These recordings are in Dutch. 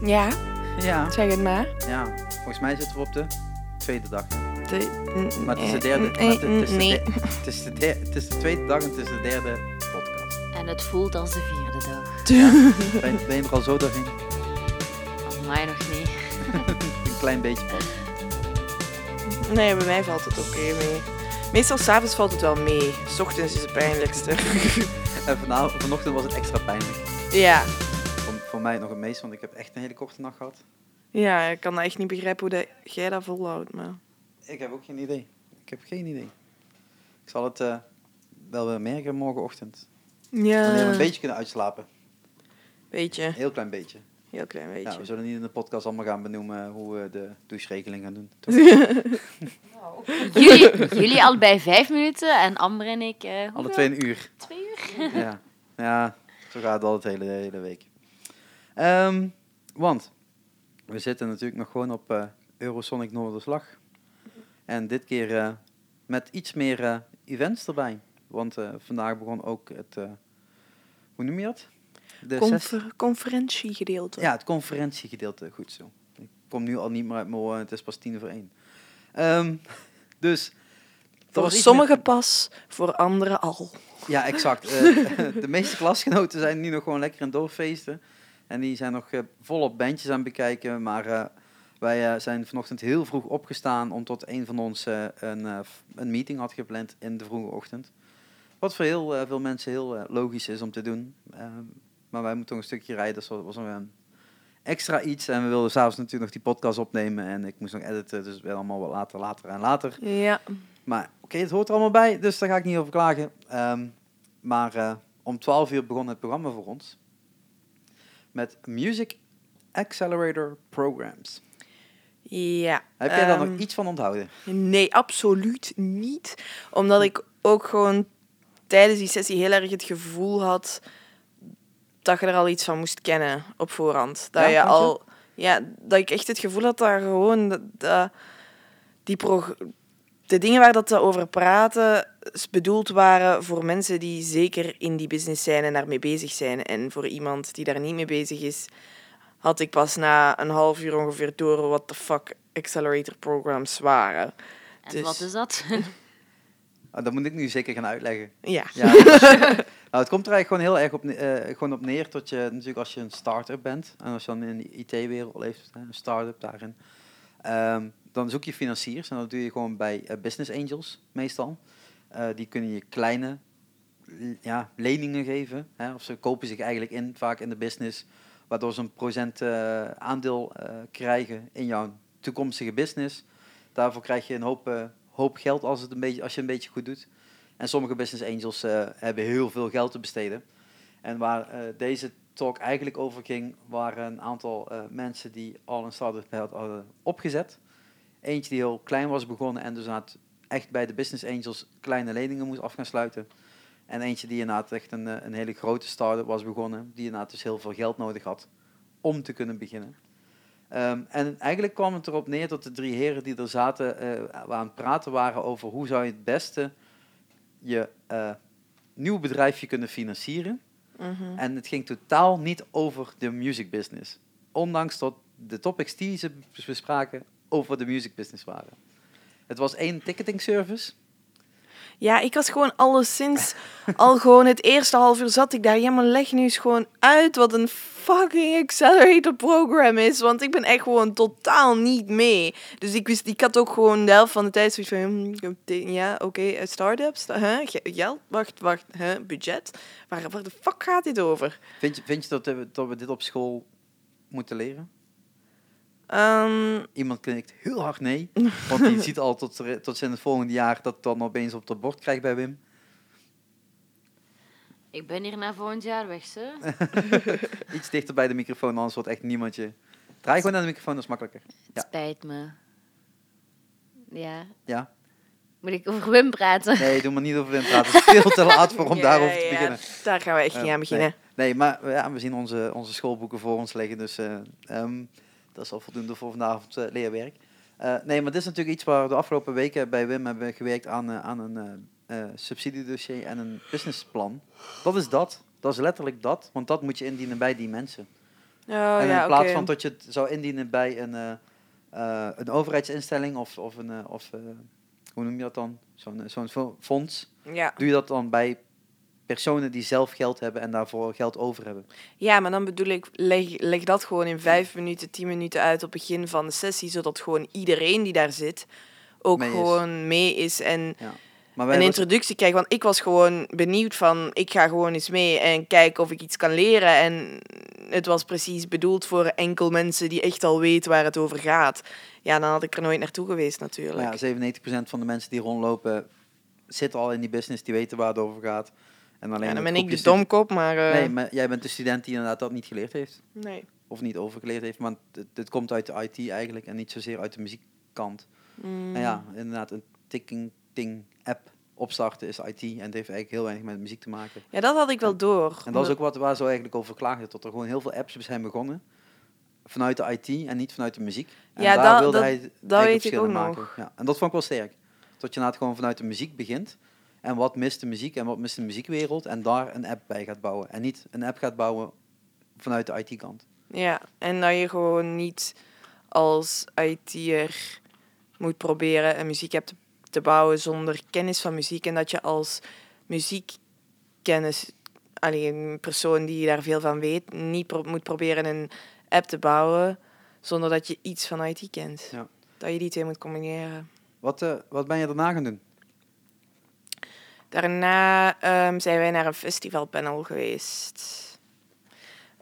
Ja, Ja, zeg het maar. ja. Volgens mij zitten we op de tweede dag. De, Maar het is de derde. Mm, maar het, is de nee. de- het, is de der- het is de tweede dag en het is de derde podcast. En het voelt als de vierde dag. Ben, ben je er al zo doorheen? Van mij nog niet. Een klein beetje pas. Nee, bij mij valt het oké mee. Meestal s'avonds valt het wel mee. S ochtends is het pijnlijkste. En vanavond, vanochtend was het extra pijnlijk. ja. Mij nog het meest, want ik heb echt een hele korte nacht gehad. ja, ik kan echt niet begrijpen hoe dat, jij dat volhoudt. Maar... Ik heb ook geen idee. Ik heb geen idee. Ik zal het eh, wel weer merken morgenochtend. Ja, Wanneer we een beetje kunnen uitslapen. beetje. Een heel klein beetje. Heel klein beetje. Ja, we zullen niet in de podcast allemaal gaan benoemen hoe we de doucheregeling gaan doen. Jullie, jullie al bij vijf minuten en Amber en ik... eh Alle twee een uur. Twee uur? Ja, ja zo gaat het al de hele, hele week. Ehm, want we zitten natuurlijk nog gewoon op eh, Eurosonic Noorderslag. En dit keer eh, met iets meer eh, events erbij. Want vandaag begon ook het, hoe noem je dat? De Confer- conferentiegedeelte. ja, het conferentiegedeelte, goed zo. Ik kom nu al niet meer uit mijn het is pas tien over één. Ehm, dus... Voor sommigen pas, voor anderen al. Ja, exact. De meeste klasgenoten zijn nu nog gewoon lekker het doorfeesten. En die zijn nog eh, volop bandjes aan het bekijken. Maar eh, wij eh, zijn vanochtend heel vroeg opgestaan om tot een van ons een, een meeting had gepland in de vroege ochtend. Wat voor heel veel mensen heel logisch is om te doen. Eh, maar wij moeten nog een stukje rijden, dus dat was een extra iets. En we wilden s'avonds natuurlijk nog die podcast opnemen. En ik moest nog editen, dus werd allemaal wat later, later en later. Ja. Maar oké, het hoort er allemaal bij, dus daar ga ik niet over klagen. Ehm, maar om 12 uur begon het programma voor ons. Met Music Accelerator Programs. Ja. Heb jij daar ehm, nog iets van onthouden? Nee, absoluut niet. Omdat ik ook gewoon tijdens die sessie heel erg het gevoel had dat je er al iets van moest kennen op voorhand. Dat Ja, je al, ja, dat ik echt het gevoel had dat gewoon dat, dat die de dingen waar dat ze over praten bedoeld waren voor mensen die zeker in die business zijn en daarmee bezig zijn. En voor iemand die daar niet mee bezig is, had ik pas na een half uur ongeveer door wat de fuck accelerator programs waren. En Dus- wat is dat? Ah, dat moet ik nu zeker gaan uitleggen. Ja. Ja, nou, het komt er eigenlijk gewoon heel erg op, eh, gewoon op neer dat je natuurlijk als je een start-up bent en als je dan in de IT-wereld leeft, hè, een start-up daarin, ehm, dan zoek je financiers en dat doe je gewoon bij eh, business angels meestal. Eh, die kunnen je kleine ja, leningen geven, hè, of ze kopen zich eigenlijk in vaak in de business, waardoor ze een procent eh, aandeel eh, krijgen in jouw toekomstige business. Daarvoor krijg je een hoop, geld als, het een beetje, als je een beetje goed doet. En sommige business angels hebben heel veel geld te besteden. En waar deze talk eigenlijk over ging, waren een aantal mensen die al een start-up had- hadden opgezet. Eentje die heel klein was begonnen en dus inderdaad echt bij de business angels kleine leningen moest af gaan sluiten. En eentje die inderdaad echt een, eh, een hele grote start-up was begonnen, die inderdaad dus heel veel geld nodig had om te kunnen beginnen. Ehm, en eigenlijk kwam het erop neer dat de drie heren die er zaten, eh, aan het praten waren over hoe zou je het beste je eh, nieuw bedrijfje kunnen financieren. Mhm. En het ging totaal niet over de music business. Ondanks dat de topics die ze bespraken over de music business waren. Het was één ticketing service. Ja, ik was gewoon alleszins al gewoon het eerste half uur zat ik daar. Ja, maar leg nu eens gewoon uit wat een fucking accelerator program is. Want ik ben echt gewoon totaal niet mee. Dus ik wist, ik had ook gewoon de helft van de tijd zoiets van, hmm, ja, oké, eh, start-ups? Ge- geld, wacht, wacht, huh? budget. Waar, waar de fuck gaat dit over? Vind je, vind je dat, we, dat we dit op school moeten leren? Ehm, Iemand knikt heel hard nee. Want die ziet al tot, tot ze in het volgende jaar dat dan opeens op het bord krijgt bij Wim. ik ben hier na volgend jaar weg, ze. Iets dichter bij de microfoon, anders wordt echt niemand je... Draai gewoon naar de microfoon, dat is makkelijker. Het Ja. spijt me. Ja. Ja? Moet ik over Wim praten? Nee, doe maar niet over Wim praten. Het is veel te laat voor om ja, daarover te ja, beginnen. Daar gaan we echt niet Eh, aan beginnen. Nee, nee maar ja, we zien onze, onze schoolboeken voor ons liggen, dus eh, ehm, dat is al voldoende voor vanavond eh, leerwerk. Eh, nee, maar dit is natuurlijk iets waar we de afgelopen weken bij Wim hebben gewerkt aan, eh, aan een subsidiedossier en een businessplan. Dat is dat. Dat is letterlijk dat, want dat moet je indienen bij die mensen. Oh, en ja, in plaats van dat je het zou indienen bij een, een overheidsinstelling of, of een, of, hoe noem je dat dan? Zo'n zo'n fo- fonds. Ja. Doe je dat dan bij personen die zelf geld hebben en daarvoor geld over hebben. ja, maar dan bedoel ik, leg, leg dat gewoon in vijf minuten, tien minuten uit op het begin van de sessie, zodat gewoon iedereen die daar zit ook Mee is. gewoon mee is en Maar een was- introductie krijgt. Want ik was gewoon benieuwd van, ik ga gewoon eens mee en kijken of ik iets kan leren. En het was precies bedoeld voor enkel mensen die echt al weten waar het over gaat. Ja, dan had ik er nooit naartoe geweest natuurlijk. ja, 97% van de mensen die rondlopen zitten al in die business, die weten waar het over gaat. En alleen Ja, dan ben ik de domkop, maar... eh, Nee, maar jij bent de student die inderdaad dat niet geleerd heeft. nee. Of niet overgeleerd heeft, want het, het komt uit de IT eigenlijk en niet zozeer uit de muziekkant. Mm. En ja, inderdaad, een ticking ting app opstarten is IT en het heeft eigenlijk heel weinig met muziek te maken. Ja, dat had ik wel door. En dat is ook wat waar ze eigenlijk over klaagden, dat er gewoon heel veel apps zijn begonnen vanuit de IT en niet vanuit de muziek. En Ja, daar dat- wilde dat- hij dat weet ik ook maken. nog. Ja, en dat vond ik wel sterk. Dat je inderdaad gewoon vanuit de muziek begint. En wat mist de muziek en wat mist de muziekwereld. En daar een app bij gaat bouwen. En niet een app gaat bouwen vanuit de IT-kant. Ja, en dat je gewoon niet als IT'er moet proberen een muziekapp te, te bouwen zonder kennis van muziek. En dat je als muziekkennis, alleen een persoon die daar veel van weet, niet pro- moet proberen een app te bouwen zonder dat je iets van IT kent. Ja. Dat je die twee moet combineren. Wat, eh, wat ben je daarna gaan doen? Daarna ehm, zijn wij naar een festivalpanel geweest.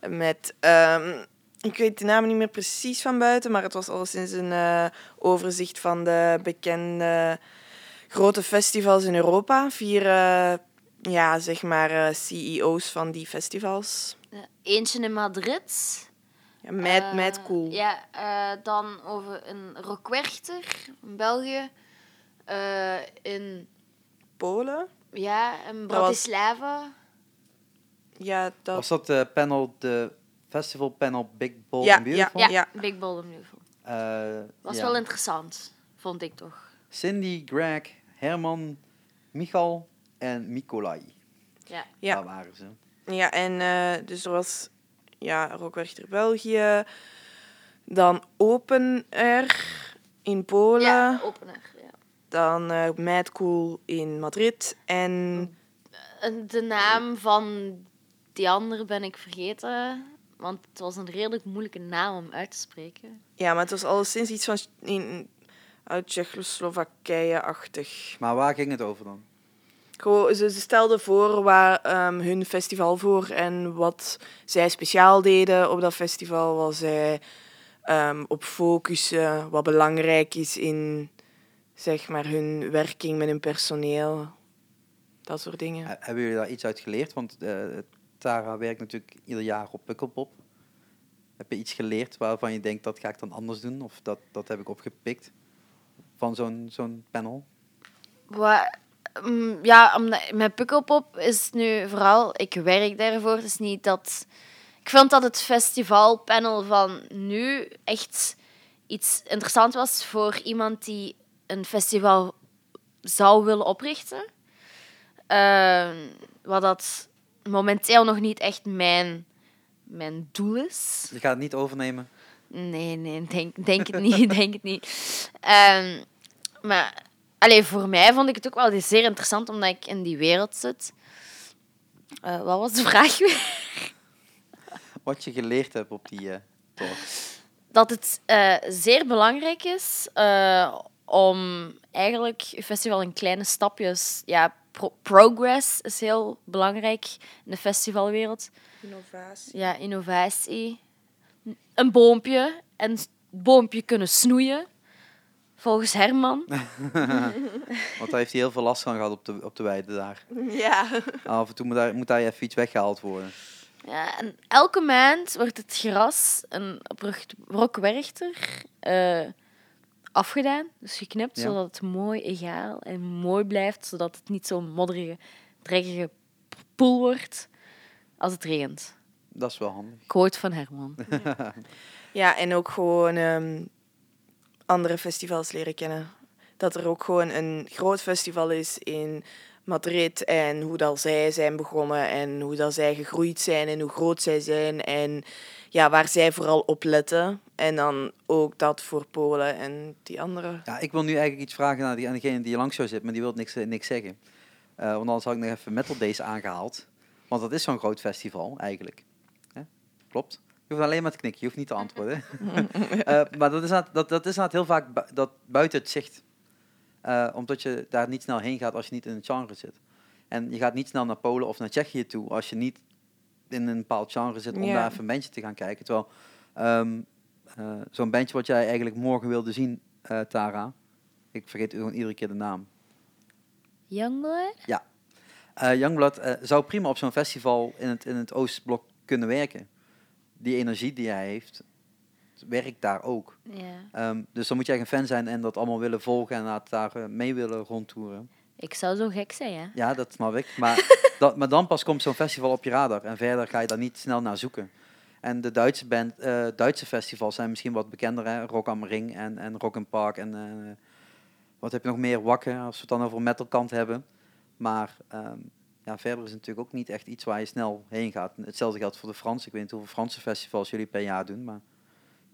Met, ehm, ik weet de namen niet meer precies van buiten, maar het was alleszins een eh, overzicht van de bekende grote festivals in Europa. Vier, eh, ja, zeg maar, eh, CEO's van die festivals. Eentje in Madrid. Ja, Eh, mad cool. Ja, dan over een Rockwerchter in België. In Polen. ja, was- Bratislava. Ja, dat... Was dat de panel, de festival panel Big Bold Ja, and Beautiful? Ja, Ja. Big Bold and Beautiful. Eh, Was ja. wel interessant, vond ik toch. Cindy, Greg, Herman, Michal en Mikolai. Ja. Ja. Daar waren ze. Ja, en eh, dus er was ja, Rockwerchter België, dan Open Air in Polen, Ja, opener. Ja. Dan eh Mad Cool in Madrid en De naam van die andere ben ik vergeten. Want het was een redelijk moeilijke naam om uit te spreken. ja, maar het was alleszins iets van in, uit Tsjechoslowakije-achtig. Maar waar ging het over dan? Gewoon, ze, ze stelden voor waar ehm, hun festival voor en wat zij speciaal deden op dat festival, wat zij ehm, op focussen, wat belangrijk is in zeg maar, hun werking met hun personeel. Dat soort dingen. He- Hebben jullie daar iets uit geleerd? Want eh, Tara werkt natuurlijk ieder jaar op Pukkelpop. Heb je iets geleerd waarvan je denkt dat ga ik dan anders doen? Of dat, dat heb ik opgepikt van zo'n zo'n panel? Wat, mm, ja, omdat, met Pukkelpop is nu vooral, ik werk daarvoor. Het is niet dat. Ik vond dat het festivalpanel van nu echt iets interessant was voor iemand die een festival zou willen oprichten. Ehm, wat dat momenteel nog niet echt mijn, mijn doel is. Je gaat het niet overnemen. Nee, nee, denk, denk het niet, denk het niet. Ehm, maar allee, voor mij vond ik het ook wel zeer interessant, omdat ik in die wereld zit. Eh, wat was de vraag weer? Wat je geleerd hebt op die eh talk. Dat het eh, zeer belangrijk is om eigenlijk je festival in kleine stapjes... Ja, pro- progress is heel belangrijk in de festivalwereld. Innovatie. Ja, innovatie. Een boompje. En het boompje kunnen snoeien. Volgens Herman. Want daar heeft hij heel veel last van gehad op de, op de weide daar. Ja. Af en toe moet daar, moet daar even iets weggehaald worden. Ja, en elke maand wordt het gras en op Rug- Rockwerchter eh, afgedaan. Dus geknipt, Ja. zodat het mooi egaal en mooi blijft. Zodat het niet zo'n modderige, drekkige poel wordt als het regent. Dat is wel handig. Quote van Herman. Ja, en ook gewoon ehm, andere festivals leren kennen. Dat er ook gewoon een groot festival is in Madrid en hoe dat zij zijn begonnen en hoe dat zij gegroeid zijn en hoe groot zij zijn en ja, waar zij vooral op letten. En dan ook dat voor Polen en die andere. Ja, ik wil nu eigenlijk iets vragen naar die, aan degene die langs jou zit, maar die wil niks, eh, niks zeggen. Eh, want anders had ik nog even Metal Days aangehaald. Want dat is zo'n groot festival eigenlijk. Hè? Klopt. Je hoeft alleen maar te knikken, je hoeft niet te antwoorden. Eh, maar dat is, dat, dat is inderdaad heel vaak bu- dat buiten het zicht. Omdat je daar niet snel heen gaat als je niet in het genre zit. En je gaat niet snel naar Polen of naar Tsjechië toe als je niet in een bepaald genre zit om Ja. daar even een bandje te gaan kijken. Terwijl ehm, eh, zo'n bandje wat jij eigenlijk morgen wilde zien, eh, Tara. Ik vergeet gewoon iedere keer de naam. Youngblood? Eh Youngblood eh, zou prima op zo'n festival in het, in het Oostblok kunnen werken. Die energie die hij heeft, werkt daar ook. Ja. Ehm, dus dan moet jij een fan zijn en dat allemaal willen volgen en daar mee willen rondtoeren. Ik zou zo gek zijn, ja. Ja, dat snap ik. Maar, dat, maar dan pas komt zo'n festival op je radar. En verder ga je daar niet snel naar zoeken. En de Duitse, band, eh, Duitse festivals zijn misschien wat bekender. Hè? Rock am Ring en, en Rock in Park. En eh, wat heb je nog meer? Wakken, als we het dan over metalkant hebben. Maar ehm, ja, verder is het natuurlijk ook niet echt iets waar je snel heen gaat. Hetzelfde geldt voor de Fransen. Ik weet niet hoeveel Franse festivals jullie per jaar doen. Maar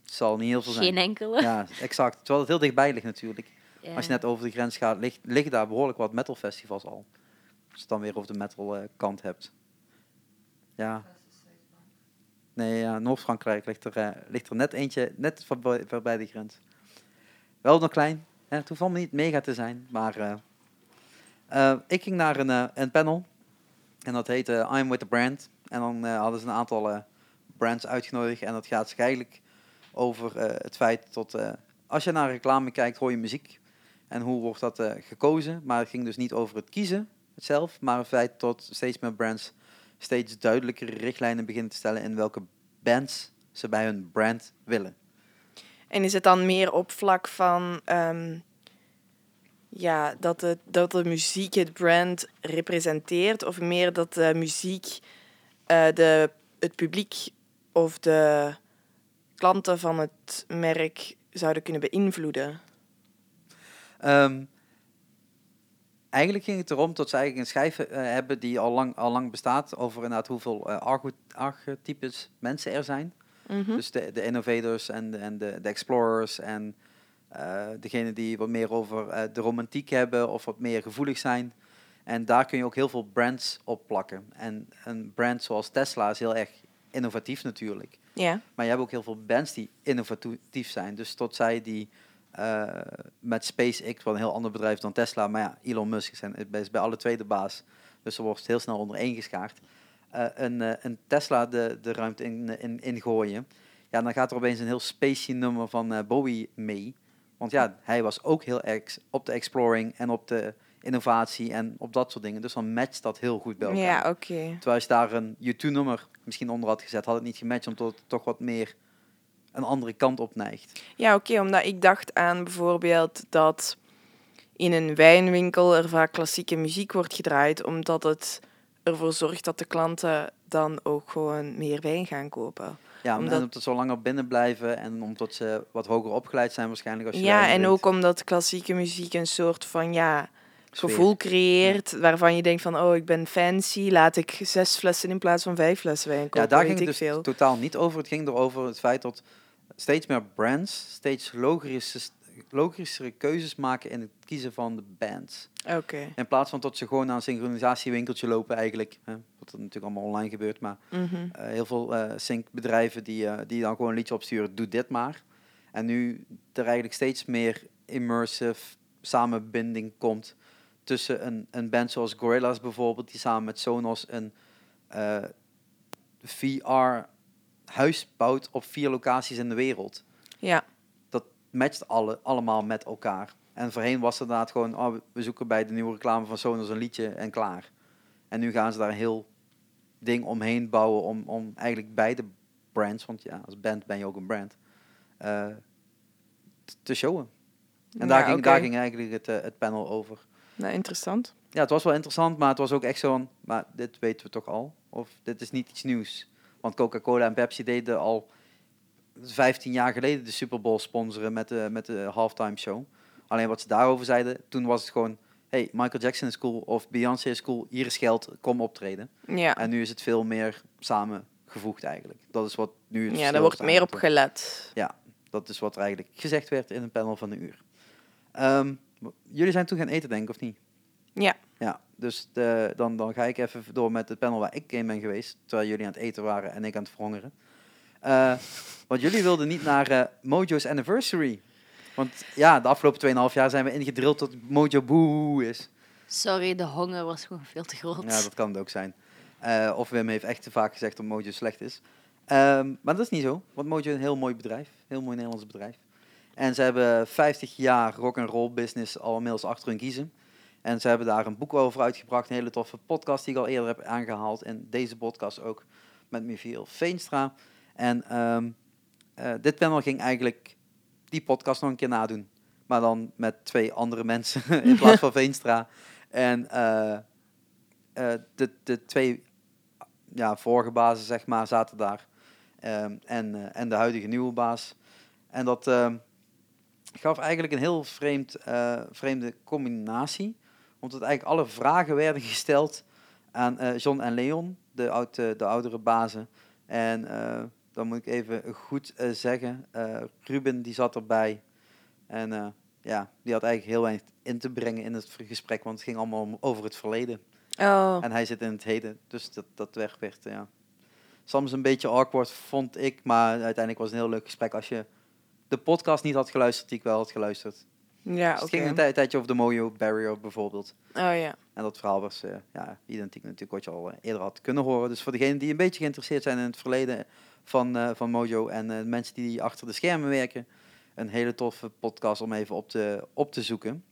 het zal niet heel veel zijn. Geen enkele. Ja, exact. Terwijl het heel dichtbij ligt natuurlijk. Ja. Als je net over de grens gaat, ligt, liggen daar behoorlijk wat metalfestivals al. Als je het dan weer over de metal eh, kant hebt. Ja. Nee, ja, Noord-Frankrijk ligt er, eh, ligt er net eentje, net voorbij, voorbij de grens. Wel nog klein. Hè, het hoeft allemaal niet mega te zijn. Maar eh, eh, ik ging naar een, een panel. En dat heette I'm with the brand. En dan hadden ze een aantal brands uitgenodigd. En dat gaat zich eigenlijk over eh, het feit dat eh, als je naar reclame kijkt, hoor je muziek. En hoe wordt dat eh, gekozen? Maar het ging dus niet over het kiezen zelf, maar het feit dat steeds meer brands steeds duidelijkere richtlijnen beginnen te stellen in welke bands ze bij hun brand willen. En is het dan meer op vlak van ehm, ja, dat, het, dat de muziek het brand representeert, of meer dat de muziek eh, de, het publiek of de klanten van het merk zouden kunnen beïnvloeden? Ehm, eigenlijk ging het erom dat ze eigenlijk een schijf eh, hebben die al lang, al lang bestaat over inderdaad hoeveel archo- archetypes mensen er zijn. Mhm. Dus de, de innovators en de, en de, de explorers en eh degene die wat meer over de romantiek hebben of wat meer gevoelig zijn. En daar kun je ook heel veel brands op plakken. En een brand zoals Tesla is heel erg innovatief natuurlijk. Ja, Maar je hebt ook heel veel bands die innovatief zijn. Dus tot zij die eh, met SpaceX, wat een heel ander bedrijf dan Tesla, maar ja, Elon Musk is, en- is bij alle twee de baas. Dus er wordt heel snel onder één geschaard. Eh, een, eh, een Tesla de, de ruimte in, in, ingooien. Ja, dan gaat er opeens een heel spacey nummer van Bowie mee. Want ja, hij was ook heel erg op de exploring en op de innovatie en op dat soort dingen. Dus dan matcht dat heel goed bij elkaar. ja oké. Terwijl als je daar een U2-nummer misschien onder had gezet, had het niet gematcht, omdat het toch wat meer een andere kant op neigt. Ja, oké, omdat ik dacht aan bijvoorbeeld dat in een wijnwinkel er vaak klassieke muziek wordt gedraaid, omdat het ervoor zorgt dat de klanten dan ook gewoon meer wijn gaan kopen. Ja, Omdat- omdat ze zo langer binnen blijven en omdat ze wat hoger opgeleid zijn waarschijnlijk als je Ja, en ook omdat klassieke muziek een soort van ja, Sfeer. gevoel creëert waarvan je denkt van oh, ik ben fancy, laat ik zes flessen in plaats van vijf flessen wijn kopen, Ja, daar ging het dus veel. totaal niet over. Het ging erover het feit dat steeds meer brands steeds logische, logischere keuzes maken in het kiezen van de bands. Oké. In plaats van dat ze gewoon naar een synchronisatiewinkeltje lopen eigenlijk. Hè, wat er natuurlijk allemaal online gebeurt, maar Mhm. Eh, heel veel eh syncbedrijven die, eh, die dan gewoon een liedje opsturen, doe dit maar. En nu er eigenlijk steeds meer immersive samenbinding komt tussen een, een band zoals Gorillaz bijvoorbeeld, die samen met Sonos een eh, VR-huis bouwt op vier locaties in de wereld. Ja, Dat matcht alle, allemaal met elkaar. En voorheen was het inderdaad gewoon, oh, we zoeken bij de nieuwe reclame van Sonos een liedje en klaar. En nu gaan ze daar een heel ding omheen bouwen om, om eigenlijk beide brands, want ja, als band ben je ook een brand, eh, te showen. En daar, ging, daar ging eigenlijk het, eh, het panel over. nou, interessant. Ja, het was wel interessant, maar het was ook echt zo'n, maar dit weten we toch al? Of dit is niet iets nieuws? Want Coca-Cola en Pepsi deden al 15 jaar geleden de Super Bowl sponsoren met de, met de halftime show. Alleen wat ze daarover zeiden, toen was het gewoon hey, Michael Jackson is cool of Beyoncé is cool, hier is geld, kom optreden. Ja, En nu is het veel meer samengevoegd eigenlijk. Dat is wat nu het ja daar wordt meer op gelet. Dat is wat er eigenlijk gezegd werd in een panel van een uur. Ehm, jullie zijn toen gaan eten, denk ik, of niet? Ja. Ja, dus de, dan, dan ga ik even door met het panel waar ik in ben geweest, terwijl jullie aan het eten waren en ik aan het verhongeren. Eh, want jullie wilden niet naar eh, Mojo's Anniversary. Want ja, de afgelopen 2,5 jaar zijn we ingedrild dat Mojo boe is. Sorry, de honger was gewoon veel te groot. Ja, dat kan het ook zijn. Eh, of Wim heeft echt te vaak gezegd dat Mojo slecht is. Ehm, maar dat is niet zo, want Mojo is een heel mooi bedrijf. Heel mooi Nederlands bedrijf. En ze hebben 50 jaar rock and roll business al inmiddels achter hun kiezen. En ze hebben daar een boek over uitgebracht. Een hele toffe podcast die ik al eerder heb aangehaald. En deze podcast ook met Michiel Veenstra. En ehm, eh, dit panel ging eigenlijk die podcast nog een keer nadoen. Maar dan met twee andere mensen in plaats van Veenstra. En eh, eh, de, de twee ja, vorige bazen, zeg maar, zaten daar. Ehm, en, en de huidige nieuwe baas. En dat ehm, gaf eigenlijk een heel vreemd, vreemde combinatie. Omdat eigenlijk alle vragen werden gesteld aan eh, John en Leon, de, oud, eh, de oudere bazen. En eh, dan moet ik even goed zeggen, Ruben die zat erbij. En ja, die had eigenlijk heel weinig in te brengen in het gesprek, want het ging allemaal om- over het verleden. Oh, En hij zit in het heden, dus dat, dat werd ja. Soms een beetje awkward, vond ik, maar uiteindelijk was het een heel leuk gesprek als je de podcast niet had geluisterd die ik wel had geluisterd. Ja, Dus het ging een tij- tijdje over de Mojo Barrier bijvoorbeeld. Oh ja. En dat verhaal was eh, ja, identiek natuurlijk wat je al eh, eerder had kunnen horen. Dus voor degenen die een beetje geïnteresseerd zijn in het verleden van, eh, van Mojo en mensen die achter de schermen werken, een hele toffe podcast om even op te, op te zoeken.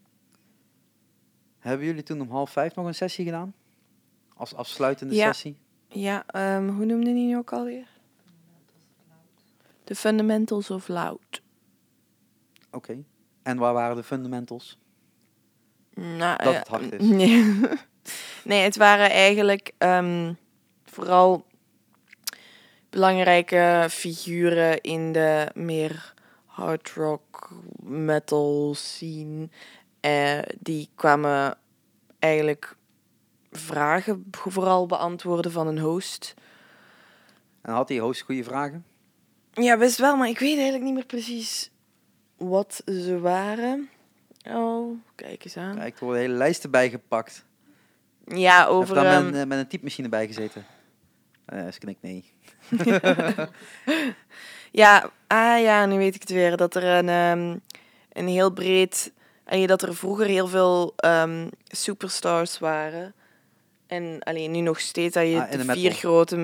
Hebben jullie toen om half vijf nog een sessie gedaan? Als afsluitende Ja. sessie? Ja, ehm, hoe noemde die nu ook alweer? The Fundamentals of Loud. Oké. En waar waren de fundamentals? Nou, Dat eh, het hard is. Nee. nee, het waren eigenlijk ehm, vooral belangrijke figuren in de meer hard rock metal scene. Eh, die kwamen eigenlijk vragen vooral beantwoorden van een host. En had die host goede vragen? Ja, best wel, maar ik weet eigenlijk niet meer precies wat ze waren. Oh, kijk eens aan. Kijk, er worden hele lijsten bijgepakt. Ja, Over. Heb je daar ehm, met, een- met een typemachine bij gezeten? Eh ze knikt nee. Ja, ah ja, nu weet ik het weer. Dat er een, ehm, een heel breed... eh, dat er vroeger heel veel ehm, superstars waren. En alleen nu nog steeds dat je Ah, de vier metal. grote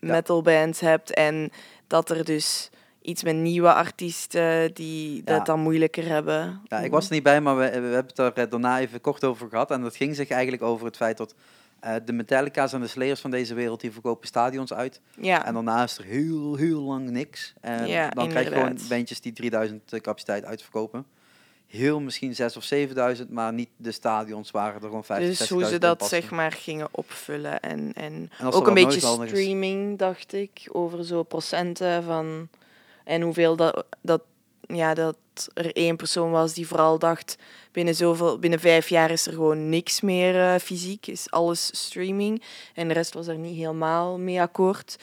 metalbands hebt. En dat er dus iets met nieuwe artiesten die Ja. dat dan moeilijker hebben. Ja, ik was er niet bij, maar we, we hebben het er eh, daarna even kort over gehad. En dat ging zich eigenlijk over het feit dat eh, de Metallica's en de Slayers van deze wereld, die verkopen stadions uit. Ja, En daarna is er heel, heel lang niks. En Ja, dan krijg je gewoon bandjes die 3000 capaciteit uitverkopen. Heel misschien 6 of 7000, maar niet de stadions waren er gewoon 50, dus hoe 60.000 ze dat zeg maar gingen opvullen. En, en ook een beetje streaming, dacht ik, over zo procenten van... En hoeveel dat, dat, ja, dat er één persoon was die vooral dacht... Binnen, zoveel, binnen vijf jaar is er gewoon niks meer eh, fysiek, is alles streaming. En de rest was er niet helemaal mee akkoord.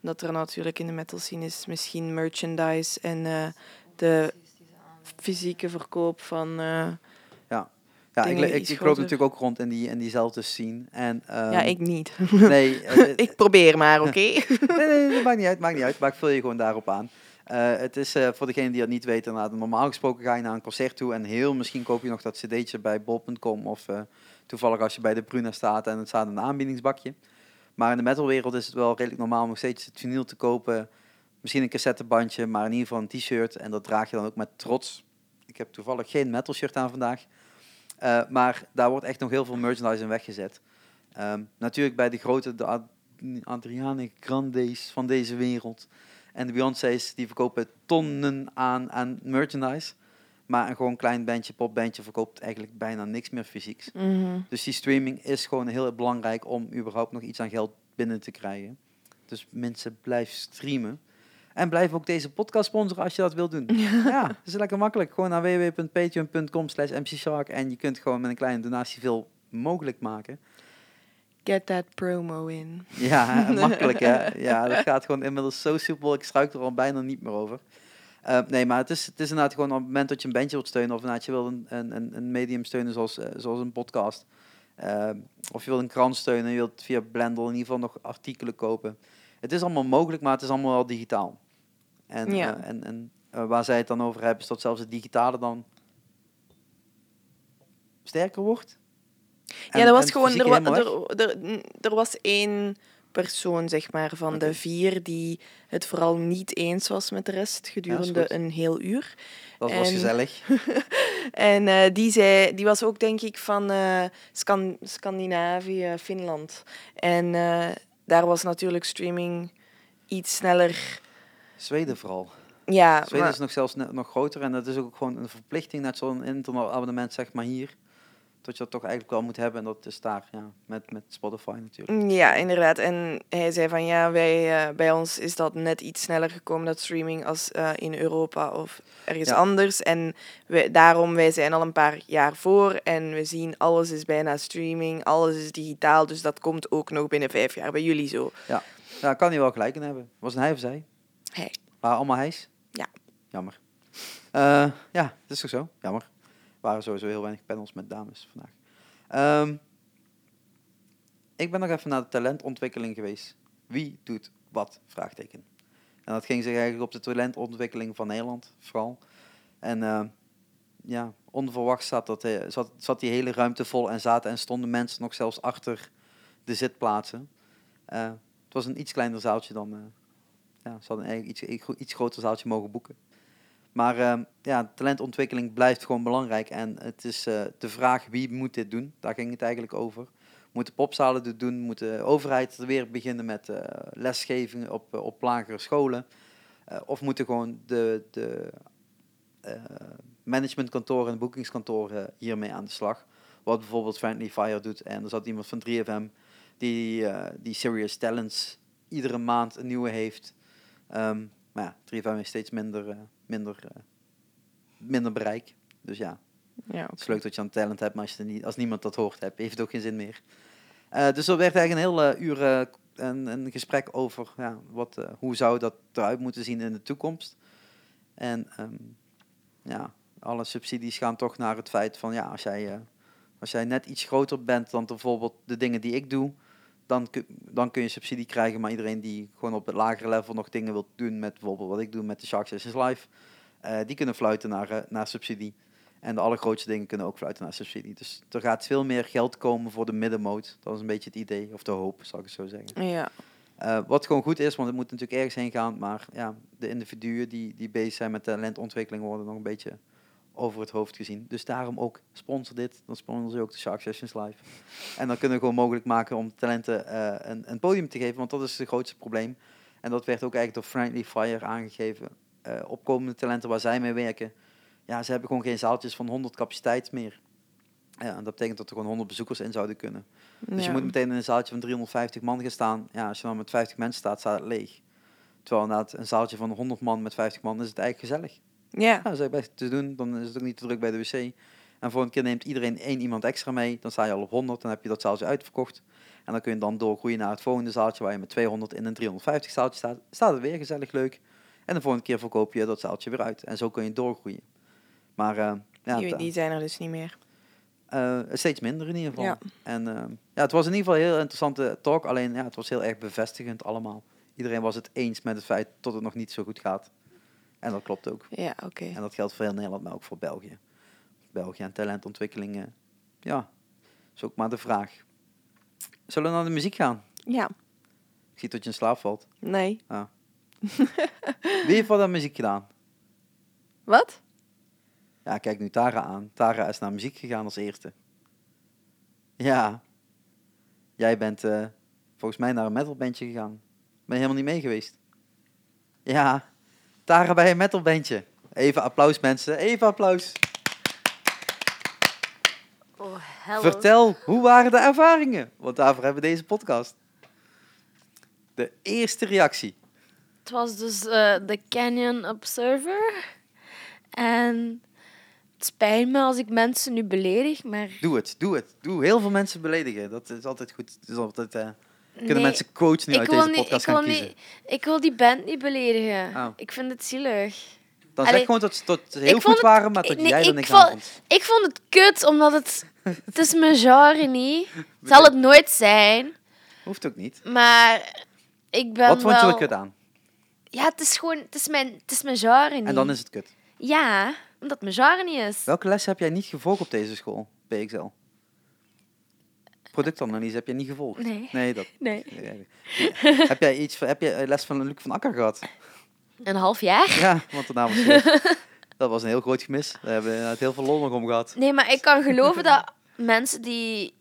Dat er natuurlijk in de metal scene is misschien merchandise en eh, de fysieke verkoop van... eh, Ja, ik, ik, ik loop natuurlijk ook rond in, die, in diezelfde scene. En, ja, ehm, ik niet. Nee, ik probeer maar, oké? nee, nee, dat maakt niet uit, maakt niet uit. Maar ik vul je gewoon daarop aan. Eh, het is eh, voor degenen die dat niet weten, normaal gesproken ga je naar een concert toe en heel misschien koop je nog dat cd'tje bij bol.com of eh, toevallig als je bij de Bruna staat en het staat in een aanbiedingsbakje. Maar in de metalwereld is het wel redelijk normaal om nog steeds het vinyl te kopen. Misschien een cassettebandje, maar in ieder geval een t-shirt. En dat draag je dan ook met trots. Ik heb toevallig geen metal shirt aan vandaag. Maar daar wordt echt nog heel veel merchandise in weggezet. Ehm, natuurlijk bij de grote, de Ad- Adriane Grande's van deze wereld. En de Beyoncé's, die verkopen tonnen aan, aan merchandise. Maar een gewoon klein bandje, popbandje, verkoopt eigenlijk bijna niks meer fysieks. Mhm. Dus die streaming is gewoon heel belangrijk om überhaupt nog iets aan geld binnen te krijgen. Dus mensen, blijf streamen. En blijf ook deze podcast sponsoren als je dat wilt doen. ja, dat is lekker makkelijk. Gewoon naar www.patreon.com slash mcshark. En je kunt gewoon met een kleine donatie veel mogelijk maken. Get that promo in. Ja, makkelijk hè. Ja, dat gaat gewoon inmiddels zo soepel. Ik struik er al bijna niet meer over. Uh, nee, maar het is, het is inderdaad gewoon op het moment dat je een bandje wilt steunen... of inderdaad je wil een, een, een medium steunen zoals, uh, zoals een podcast... Uh, of je wilt een krant steunen, je wilt via Blender in ieder geval nog artikelen kopen. Het is allemaal mogelijk, maar het is allemaal wel digitaal. En, Ja. en, en waar zij het dan over hebben, is dat zelfs het digitale dan sterker wordt. En- ja, dat was gewoon. Er, wa- er, er, er was één persoon, zeg maar, van de vier die het vooral niet eens was met de rest gedurende een heel uur. Dat was gezellig. En eh, die, zei, die was ook, denk ik, van eh, Scan- Scandinavië, Finland. En eh, daar was natuurlijk streaming iets sneller. Zweden vooral. Ja, Zweden maar- is nog zelfs ne- nog groter en dat is ook gewoon een verplichting, net zo'n internetabonnement zeg maar hier. Dat je dat toch eigenlijk wel moet hebben en dat is daar, ja, met, met Spotify natuurlijk. Ja, inderdaad. En hij zei van ja, wij, eh, bij ons is dat net iets sneller gekomen, dat streaming, als eh, in Europa of ergens Ja. anders. En wij, daarom, wij zijn al een paar jaar voor en we zien alles is bijna streaming, alles is digitaal. Dus dat komt ook nog binnen vijf jaar bij jullie zo. Ja, kan hij wel gelijk in hebben. Was een hij of zij? Hij. Waren allemaal hijs? Ja. Jammer. Eh, ja, dat is toch zo? Jammer. Waren sowieso heel weinig panels met dames vandaag. Ehm, ik ben nog even naar de talentontwikkeling geweest. Wie doet wat? Vraagteken. En dat ging zich eigenlijk op de talentontwikkeling van Nederland, vooral. En eh, ja, onverwacht zat, dat, eh, zat, zat die hele ruimte vol en zaten en stonden mensen nog zelfs achter de zitplaatsen. Eh, het was een iets kleiner zaaltje dan... eh, ja, ze hadden eigenlijk iets, iets groter zaaltje mogen boeken. Maar ehm, ja, talentontwikkeling blijft gewoon belangrijk. En het is eh, de vraag wie moet dit doen. Daar ging het eigenlijk over. Moeten popzalen dit doen? Moet de overheid er weer beginnen met eh, lesgeving op, eh, op lagere scholen? Of moeten gewoon de, de managementkantoren en boekingskantoren hiermee aan de slag? Wat bijvoorbeeld Friendly Fire doet. En er zat iemand van 3FM die, die Serious Talents iedere maand een nieuwe heeft. Ehm, maar ja, 3FM heeft steeds minder, minder, eh, minder bereik. Dus ja, Ja, het is leuk dat je een talent hebt, maar als, je niet, als niemand dat hoort, heb, heeft het ook geen zin meer. Eh, dus er werd eigenlijk een heel eh, uur een, een gesprek over ja, wat, hoe zou dat eruit moeten zien in de toekomst. En ehm, ja, alle subsidies gaan toch naar het feit van ja, als jij, als jij net iets groter bent dan bijvoorbeeld de dingen die ik doe, dan, kun, dan kun je subsidie krijgen. Maar iedereen die gewoon op het lagere level nog dingen wil doen met bijvoorbeeld wat ik doe met de Shark Sessions Live, eh, die kunnen fluiten naar, eh, naar subsidie. En de allergrootste dingen kunnen ook fluiten naar subsidie. Dus er gaat veel meer geld komen voor de middenmoot. Dat is een beetje het idee, of de hoop, zal ik het zo zeggen. ja. Eh, wat gewoon goed is, want het moet natuurlijk ergens heen gaan. Maar ja, de individuen die, die bezig zijn met talentontwikkeling worden nog een beetje over het hoofd gezien. Dus daarom ook sponsor dit. Dan sponsor je ook de Shark Sessions Live. En dan kunnen we gewoon mogelijk maken om talenten eh, een, een podium te geven. Want dat is het grootste probleem. En dat werd ook eigenlijk door Friendly Fire aangegeven. Eh, opkomende talenten waar zij mee werken. Ja, ze hebben gewoon geen zaaltjes van 100 capaciteit meer. Ja, en dat betekent dat er gewoon 100 bezoekers in zouden kunnen. Dus je moet meteen in een zaaltje van 350 man gaan staan. Ja, als je dan met 50 mensen staat, staat het leeg. Terwijl inderdaad een zaaltje van 100 man met 50 man is het eigenlijk gezellig. Ja. Ja, dat is best te doen. Dan is het ook niet te druk bij de wc. En voor een keer neemt iedereen één iemand extra mee. Dan sta je al op 100. Dan heb je dat zaaltje uitverkocht. En dan kun je dan doorgroeien naar het volgende zaaltje waar je met 200 in een 350 zaaltje staat. Staat het weer gezellig leuk. En de volgende keer verkoop je dat zaaltje weer uit. En zo kun je doorgroeien. Maar eh, ja, die, zijn er dus niet meer. eh, steeds minder in ieder geval. Ja. En eh, ja, het was in ieder geval een heel interessante talk. Alleen ja, het was heel erg bevestigend allemaal. Iedereen was het eens met het feit dat het nog niet zo goed gaat. En dat klopt ook. Ja, oké. En dat geldt voor heel Nederland, maar ook voor België. België en talentontwikkeling. eh, ja, is ook maar de vraag. Zullen we naar de muziek gaan? Ja. Ik zie dat je in slaap valt. Nee. Wie heeft wat aan muziek gedaan? Wat? Ja, kijk nu Tara aan. Tara is naar muziek gegaan als eerste. Ja. Jij bent eh, volgens mij naar een metalbandje gegaan. Ben je helemaal niet mee geweest? Ja. Tara bij een metalbandje. Even applaus mensen. Even applaus. Oh, hello. Vertel, hoe waren de ervaringen? Want daarvoor hebben we deze podcast. De eerste reactie. het was dus eh, de Canyon Observer. En het spijt me als ik mensen nu beledig, maar... Doe het, doe het. Doe heel veel mensen beledigen. Dat is altijd goed. Het is altijd, eh, kunnen Nee, mensen quotes nu uit deze niet- podcast ik gaan kiezen. niet- Ik wil die band niet beledigen. Oh. Ik vind het zielig. Dan Allee, zeg gewoon dat ze tot heel goed het- waren, maar dat nee, jij er ik niks vond- aan vond. Ik vond het kut, omdat het... Het is mijn genre niet. Zal het nooit zijn. Hoeft ook niet. Maar ik ben Wat vond je wel... er kut aan? Ja, het is gewoon... Het is mijn, het is mijn genre niet. En dan is het kut. Ja, omdat het mijn genre niet is. Welke les heb jij niet gevolgd op deze school, PXL? Productanalyse heb je niet gevolgd? Nee. Nee, dat... Nee. nee. heb jij iets, heb je les van Luc van Akker gehad? Een half jaar? Ja, want daarna was het- Dat was een heel groot gemis. Daar hebben we inderdaad heel veel lol nog om gehad. Nee, maar ik kan geloven dat mensen die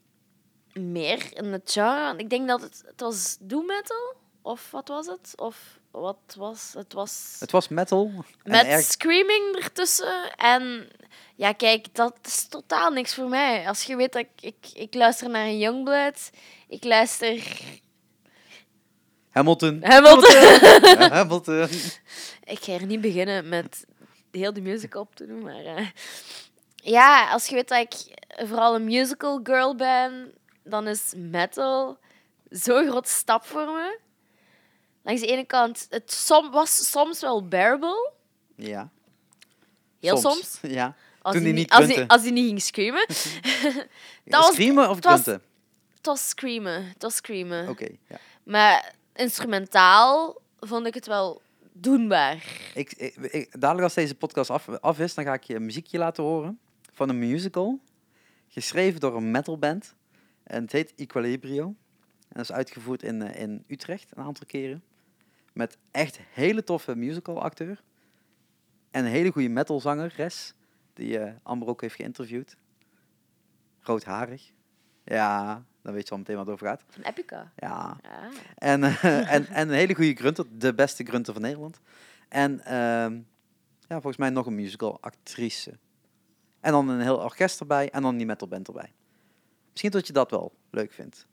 meer in het genre... Ik denk dat het... Het was doom metal? Of wat was het? Of wat was... Het was... Het was metal. Met erg- screaming ertussen. En ja, kijk, dat is totaal niks voor mij. Als je weet dat ik... Ik, ik luister naar een Youngblood. Ik luister... Hamilton. Hamilton. Ja, Hamilton. Ik ga er niet beginnen met heel de musical op te doen, maar... eh, ja, als je weet dat ik vooral een musical girl ben, dan is metal zo'n grote stap voor me. Langs de ene kant, het som, was soms wel bearable. Ja. Heel soms. Ja. Als Toen hij die niet als hij, als hij niet ging screamen. dat was, Screamen of was- het was screamen. Het was screamen. Oké, ja. Maar instrumentaal vond ik het wel doenbaar. Ik, ik, ik- dadelijk als deze podcast af, af is, dan ga ik je een muziekje laten horen van een musical. Geschreven door een metalband. En het heet Equilibrio. En dat is uitgevoerd in, eh, in Utrecht een aantal keren. Met echt hele toffe musical acteur. En een hele goede metalzangeres. Die eh Amber ook heeft geïnterviewd. Roodharig. Ja, dan weet je al meteen wat het over gaat. Van Epica. Ja, Ja. en, eh, en, en een hele goede grunter, de beste grunter van Nederland. En ehm, ja, volgens mij nog een musical actrice. En dan een heel orkest erbij en dan die metalband erbij. Misschien dat je dat wel leuk vindt.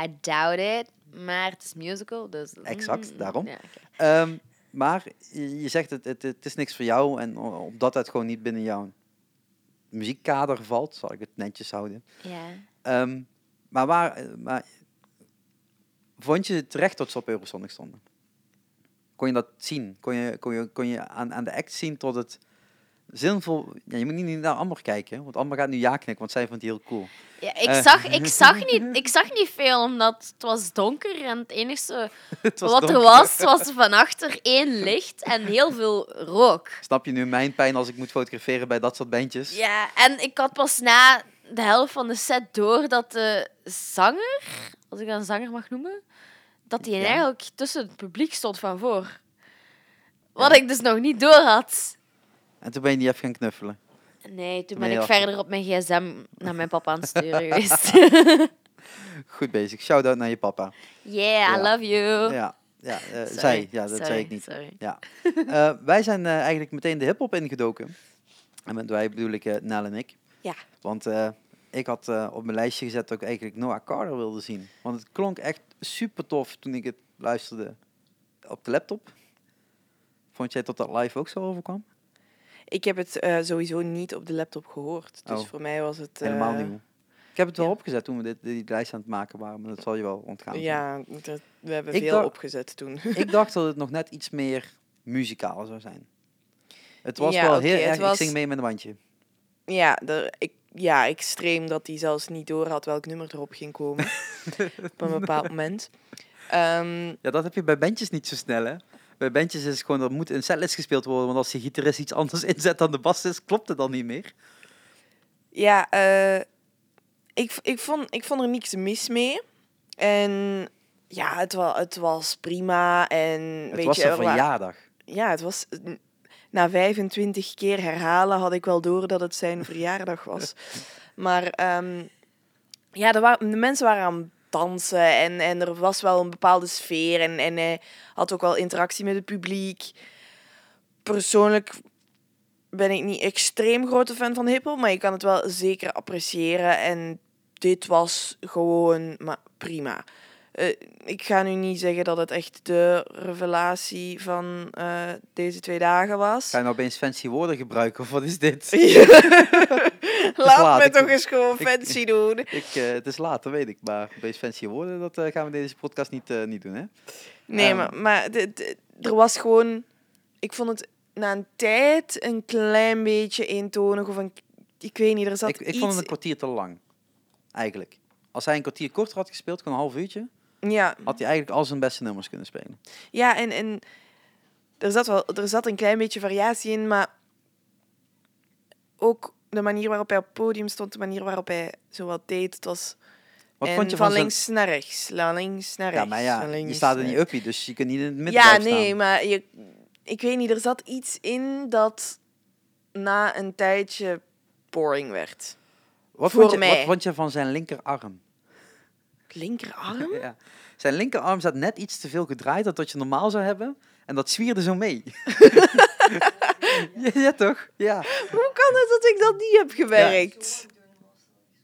I doubt it. Maar het is musical, dus... Exact, mm, daarom. Ja. Ehm, maar je zegt het, het, het is niks voor jou en omdat het gewoon niet binnen jouw muziekkader valt, zal ik het netjes houden. ja. Ehm, maar, waar, eh, maar vond je het terecht dat ze op Eurosonic stonden? Kon je dat zien? Kon je, kon je, kon je aan, aan de act zien tot het zinvol... Ja, je moet niet naar Amber kijken, want Amber gaat nu ja knikken, want zij vond die heel cool. Ja, ik, Eh. zag, ik, zag niet, ik zag niet veel, omdat het was donker en het enige Het wat er was, was van achter één licht en heel veel rook. Snap je nu mijn pijn als ik moet fotograferen bij dat soort bandjes? Ja, en ik had pas na de helft van de set door dat de zanger, als ik dat een zanger mag noemen, dat hij Ja. eigenlijk tussen het publiek stond van voor. Wat Ja. ik dus nog niet door had. En toen ben je niet even gaan knuffelen. Nee, toen Ben ik af- verder op mijn gsm naar mijn papa aan het sturen geweest. Goed bezig. Shout-out naar je papa. yeah, I love you. Ja, ja eh, Sorry, zij. Ja, dat sorry, zei ik niet. Sorry. Ja. Eh, wij zijn eh, eigenlijk meteen de hip-hop ingedoken. En met wij bedoel ik eh Nel en ik. Ja. Want eh, ik had eh, op mijn lijstje gezet dat ik eigenlijk Noah Carter wilde zien. Want het klonk echt super tof toen ik het luisterde op de laptop. Vond jij dat dat live ook zo overkwam? Ik heb het eh, sowieso niet op de laptop gehoord. Dus Oh. voor mij was het... Helemaal eh, nieuw. Ik heb het wel ja. opgezet toen we dit, die lijst aan het maken waren, maar dat zal je wel ontgaan. Ja, dat, we hebben Ik veel dacht- opgezet toen. Ik dacht dat het nog net iets meer muzikaal zou zijn. Het was Ja, wel heel erg, was- ik zing mee met een bandje. Ja, er, ik, ja, extreem dat hij zelfs niet door had welk nummer erop ging komen. op een bepaald moment. Ehm, Ja, dat heb je bij bandjes niet zo snel, hè? Bij bandjes is gewoon, dat moet een setlist gespeeld worden, want als de gitarist iets anders inzet dan de bassist, klopt het dan niet meer. ja, eh, ik, ik, vond, ik vond er niks mis mee. En ja, het, wa het was prima. En Het weet was je, een er verjaardag. ja, het was na 25 keer herhalen had ik wel door dat het zijn verjaardag was. Maar ehm, ja, er waren, de mensen waren aan dansen en, en er was wel een bepaalde sfeer en, en hij had ook wel interactie met het publiek. Persoonlijk ben ik niet extreem grote fan van hiphop, maar ik kan het wel zeker appreciëren en dit was gewoon maar prima. Eh, ik ga nu niet zeggen dat het echt de revelatie van eh, deze twee dagen was. Ga je nou opeens fancy woorden gebruiken of wat is dit? Laat laat, me ik- toch eens gewoon ik- fancy doen. Ik, eh, het is laat, dat weet ik. Maar opeens fancy woorden, dat gaan we deze podcast niet, niet doen, hè? Nee, Ehm. maar, maar er was gewoon... Ik vond het na een tijd een klein beetje eentonig. Of een, ik weet niet, er zat Ik, ik iets... vond het een kwartier te lang, eigenlijk. Als hij een kwartier korter had gespeeld, gewoon een half uurtje, Ja, had hij eigenlijk al zijn beste nummers kunnen spelen. ja en, en er, zat wel, er zat een klein beetje variatie in, maar ook de manier waarop hij op het podium stond, de manier waarop hij zo wat deed, het was... Wat en vond je van van zijn... links naar rechts, van links naar rechts. Ja, maar ja, je staat naar die rechts. uppie, dus je kunt niet in het midden Ja, nee, staan. maar je, ik weet niet, er zat iets in dat na een tijdje boring werd. Wat voor vond, je, mij. wat vond je van zijn linkerarm? Linkerarm? Ja. Zijn linkerarm zat net iets te veel gedraaid dan dat je normaal zou hebben. En dat zwierde zo mee. ja, ja, toch? Ja. Hoe kan het dat ik dat niet heb gewerkt?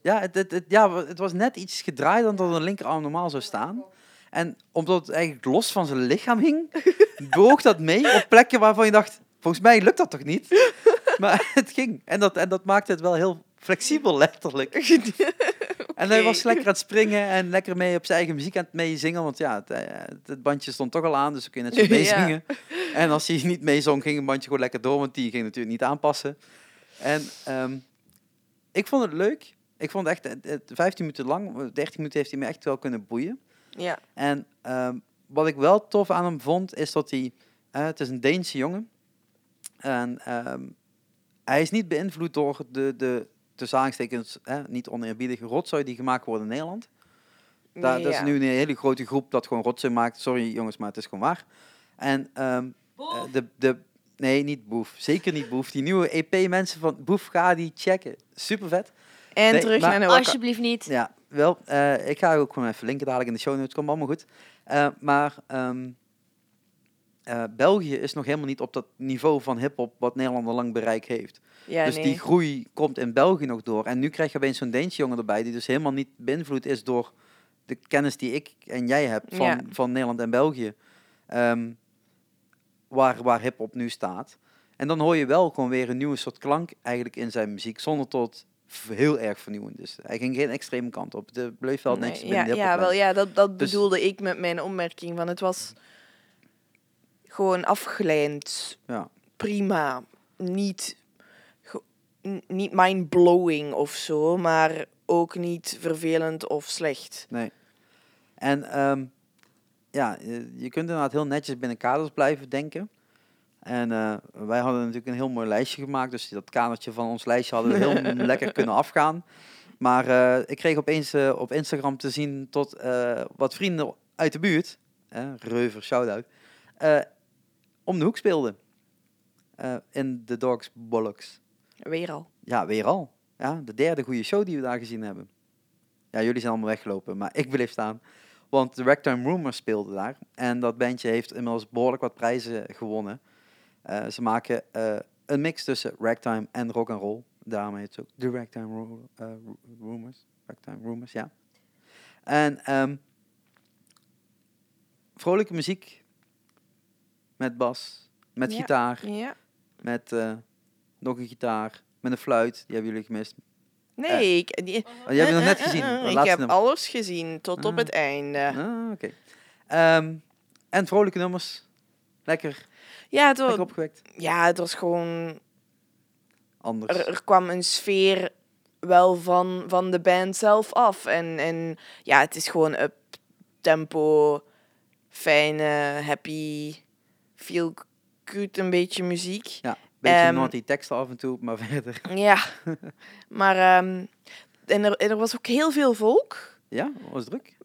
Ja, het, het, het- ja, het was net iets gedraaid dan dat een linkerarm normaal zou staan. En omdat het eigenlijk los van zijn lichaam hing, boog dat mee op plekken waarvan je dacht, volgens mij lukt dat toch niet? Maar het ging. En dat, en dat maakte het wel heel flexibel, letterlijk. En hij was lekker aan het springen en lekker mee op zijn eigen muziek aan het meezingen. Want ja, het, eh, het bandje stond toch al aan, dus dan kun je net zo Ja. meezingen. En als hij niet meezong, ging het bandje gewoon lekker door, want die ging natuurlijk niet aanpassen. En ehm, ik vond het leuk. Ik vond het echt, het, het 15 minuten lang, 13 minuten heeft hij me echt wel kunnen boeien. Ja, En ehm, wat ik wel tof aan hem vond, is dat hij, eh, het is een Deense jongen. En ehm, hij is niet beïnvloed door de, de tussen aanstekens, niet oneerbiedige rotzooi die gemaakt wordt in Nederland. Daar, nee, dat is nu een hele grote groep dat gewoon rotzooi maakt. Sorry jongens, maar het is gewoon waar. En ehm, eh, de, de, nee, niet Boef. Zeker niet Boef. Die nieuwe EP-mensen van Boef, ga die checken. Super vet. En Nee, terug maar- naar Noah. Alsjeblieft niet. Ja, wel. eh, ik ga ook gewoon even linken dadelijk in de show notes. Komt allemaal goed. Eh, maar ehm, eh, België is nog helemaal niet op dat niveau van hip-hop wat Nederland al lang bereik heeft. Ja, dus nee. die groei komt in België nog door. En nu krijg je opeens zo'n Deense jongen erbij, die dus helemaal niet beïnvloed is door de kennis die ik en jij hebt van, Ja. van Nederland en België. Ehm, waar waar hip-hop nu staat. En dan hoor je wel gewoon weer een nieuwe soort klank eigenlijk in zijn muziek, zonder tot heel erg vernieuwend is. Hij ging geen extreme kant op. Het bleef wel netjes Nee, binnen ja, de ja, wel, ja, dat, dat Dus- bedoelde ik met mijn opmerking. Van het was gewoon afgeleid. Ja. Prima. Niet, niet mind-blowing of zo, maar ook niet vervelend of slecht. Nee. En ehm, ja, je, je kunt inderdaad heel netjes binnen kaders blijven denken. En eh, wij hadden natuurlijk een heel mooi lijstje gemaakt, dus dat kadertje van ons lijstje hadden we heel lekker kunnen afgaan. Maar eh, ik kreeg opeens eh, op Instagram te zien tot wat vrienden uit de buurt, eh, Reuver, shout-out, om de hoek speelden. Eh, in The Dogs Bollocks. Weer al. Ja, weer al. Ja, de derde goede show die we daar gezien hebben. Ja, jullie zijn allemaal weggelopen, maar ik bleef staan. Want de Ragtime Rumors speelde daar. En dat bandje heeft inmiddels behoorlijk wat prijzen gewonnen. Eh, ze maken eh, een mix tussen ragtime en rock and roll. Daarom heet het ook de Ragtime Ru- Rumors. Ragtime Rumors, ja. En ehm, vrolijke muziek. Met bas, met Ja. gitaar, Ja. met eh, nog een gitaar, met een fluit. Die hebben jullie gemist. Nee, ik, die, Oh, die hebben we nog net eh, eh, gezien. eh, ik heb nummer. alles gezien, tot op Ah. het einde. Ah, oké. Ehm, en vrolijke nummers. Lekker, Ja, het was, lekker opgewekt. ja, het was gewoon... Anders. Er, er kwam een sfeer wel van, van de band zelf af. En, en ja, het is gewoon up tempo, fijne, happy, feel good een beetje muziek. Ja, beetje Ehm, naughty teksten af en toe, maar verder. Ja, maar ehm, en er, en er was ook heel veel volk, Ja, was druk.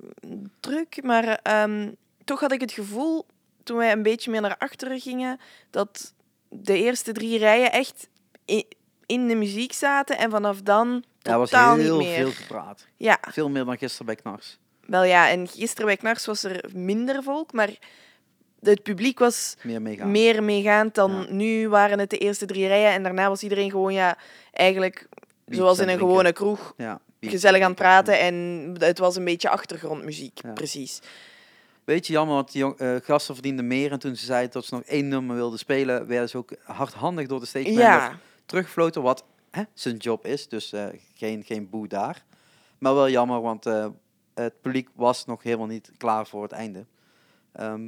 druk, maar ehm, toch had ik het gevoel, toen wij een beetje meer naar achteren gingen, dat de eerste drie rijen echt in, in de muziek zaten en vanaf dan Ja, er was totaal heel niet meer. veel gepraat. Ja, Veel meer dan gisteren bij Knars. wel ja, en gisteren bij Knars was er minder volk, maar het publiek was Meer meegaan. meer meegaand dan Ja. nu waren het de eerste drie rijen en daarna was iedereen gewoon ja, eigenlijk zoals in een drinken. gewone kroeg. Ja. Gezellig aan het praten en het was een beetje achtergrondmuziek, Ja. precies. Beetje jammer, want die eh, gasten verdienden meer. En toen ze zeiden dat ze nog één nummer wilden spelen, werden ze ook hardhandig door de stage Ja, teruggefloten. Wat hè, zijn job is, dus eh, geen, geen boe daar. Maar wel jammer, want eh, het publiek was nog helemaal niet klaar voor het einde. Ehm,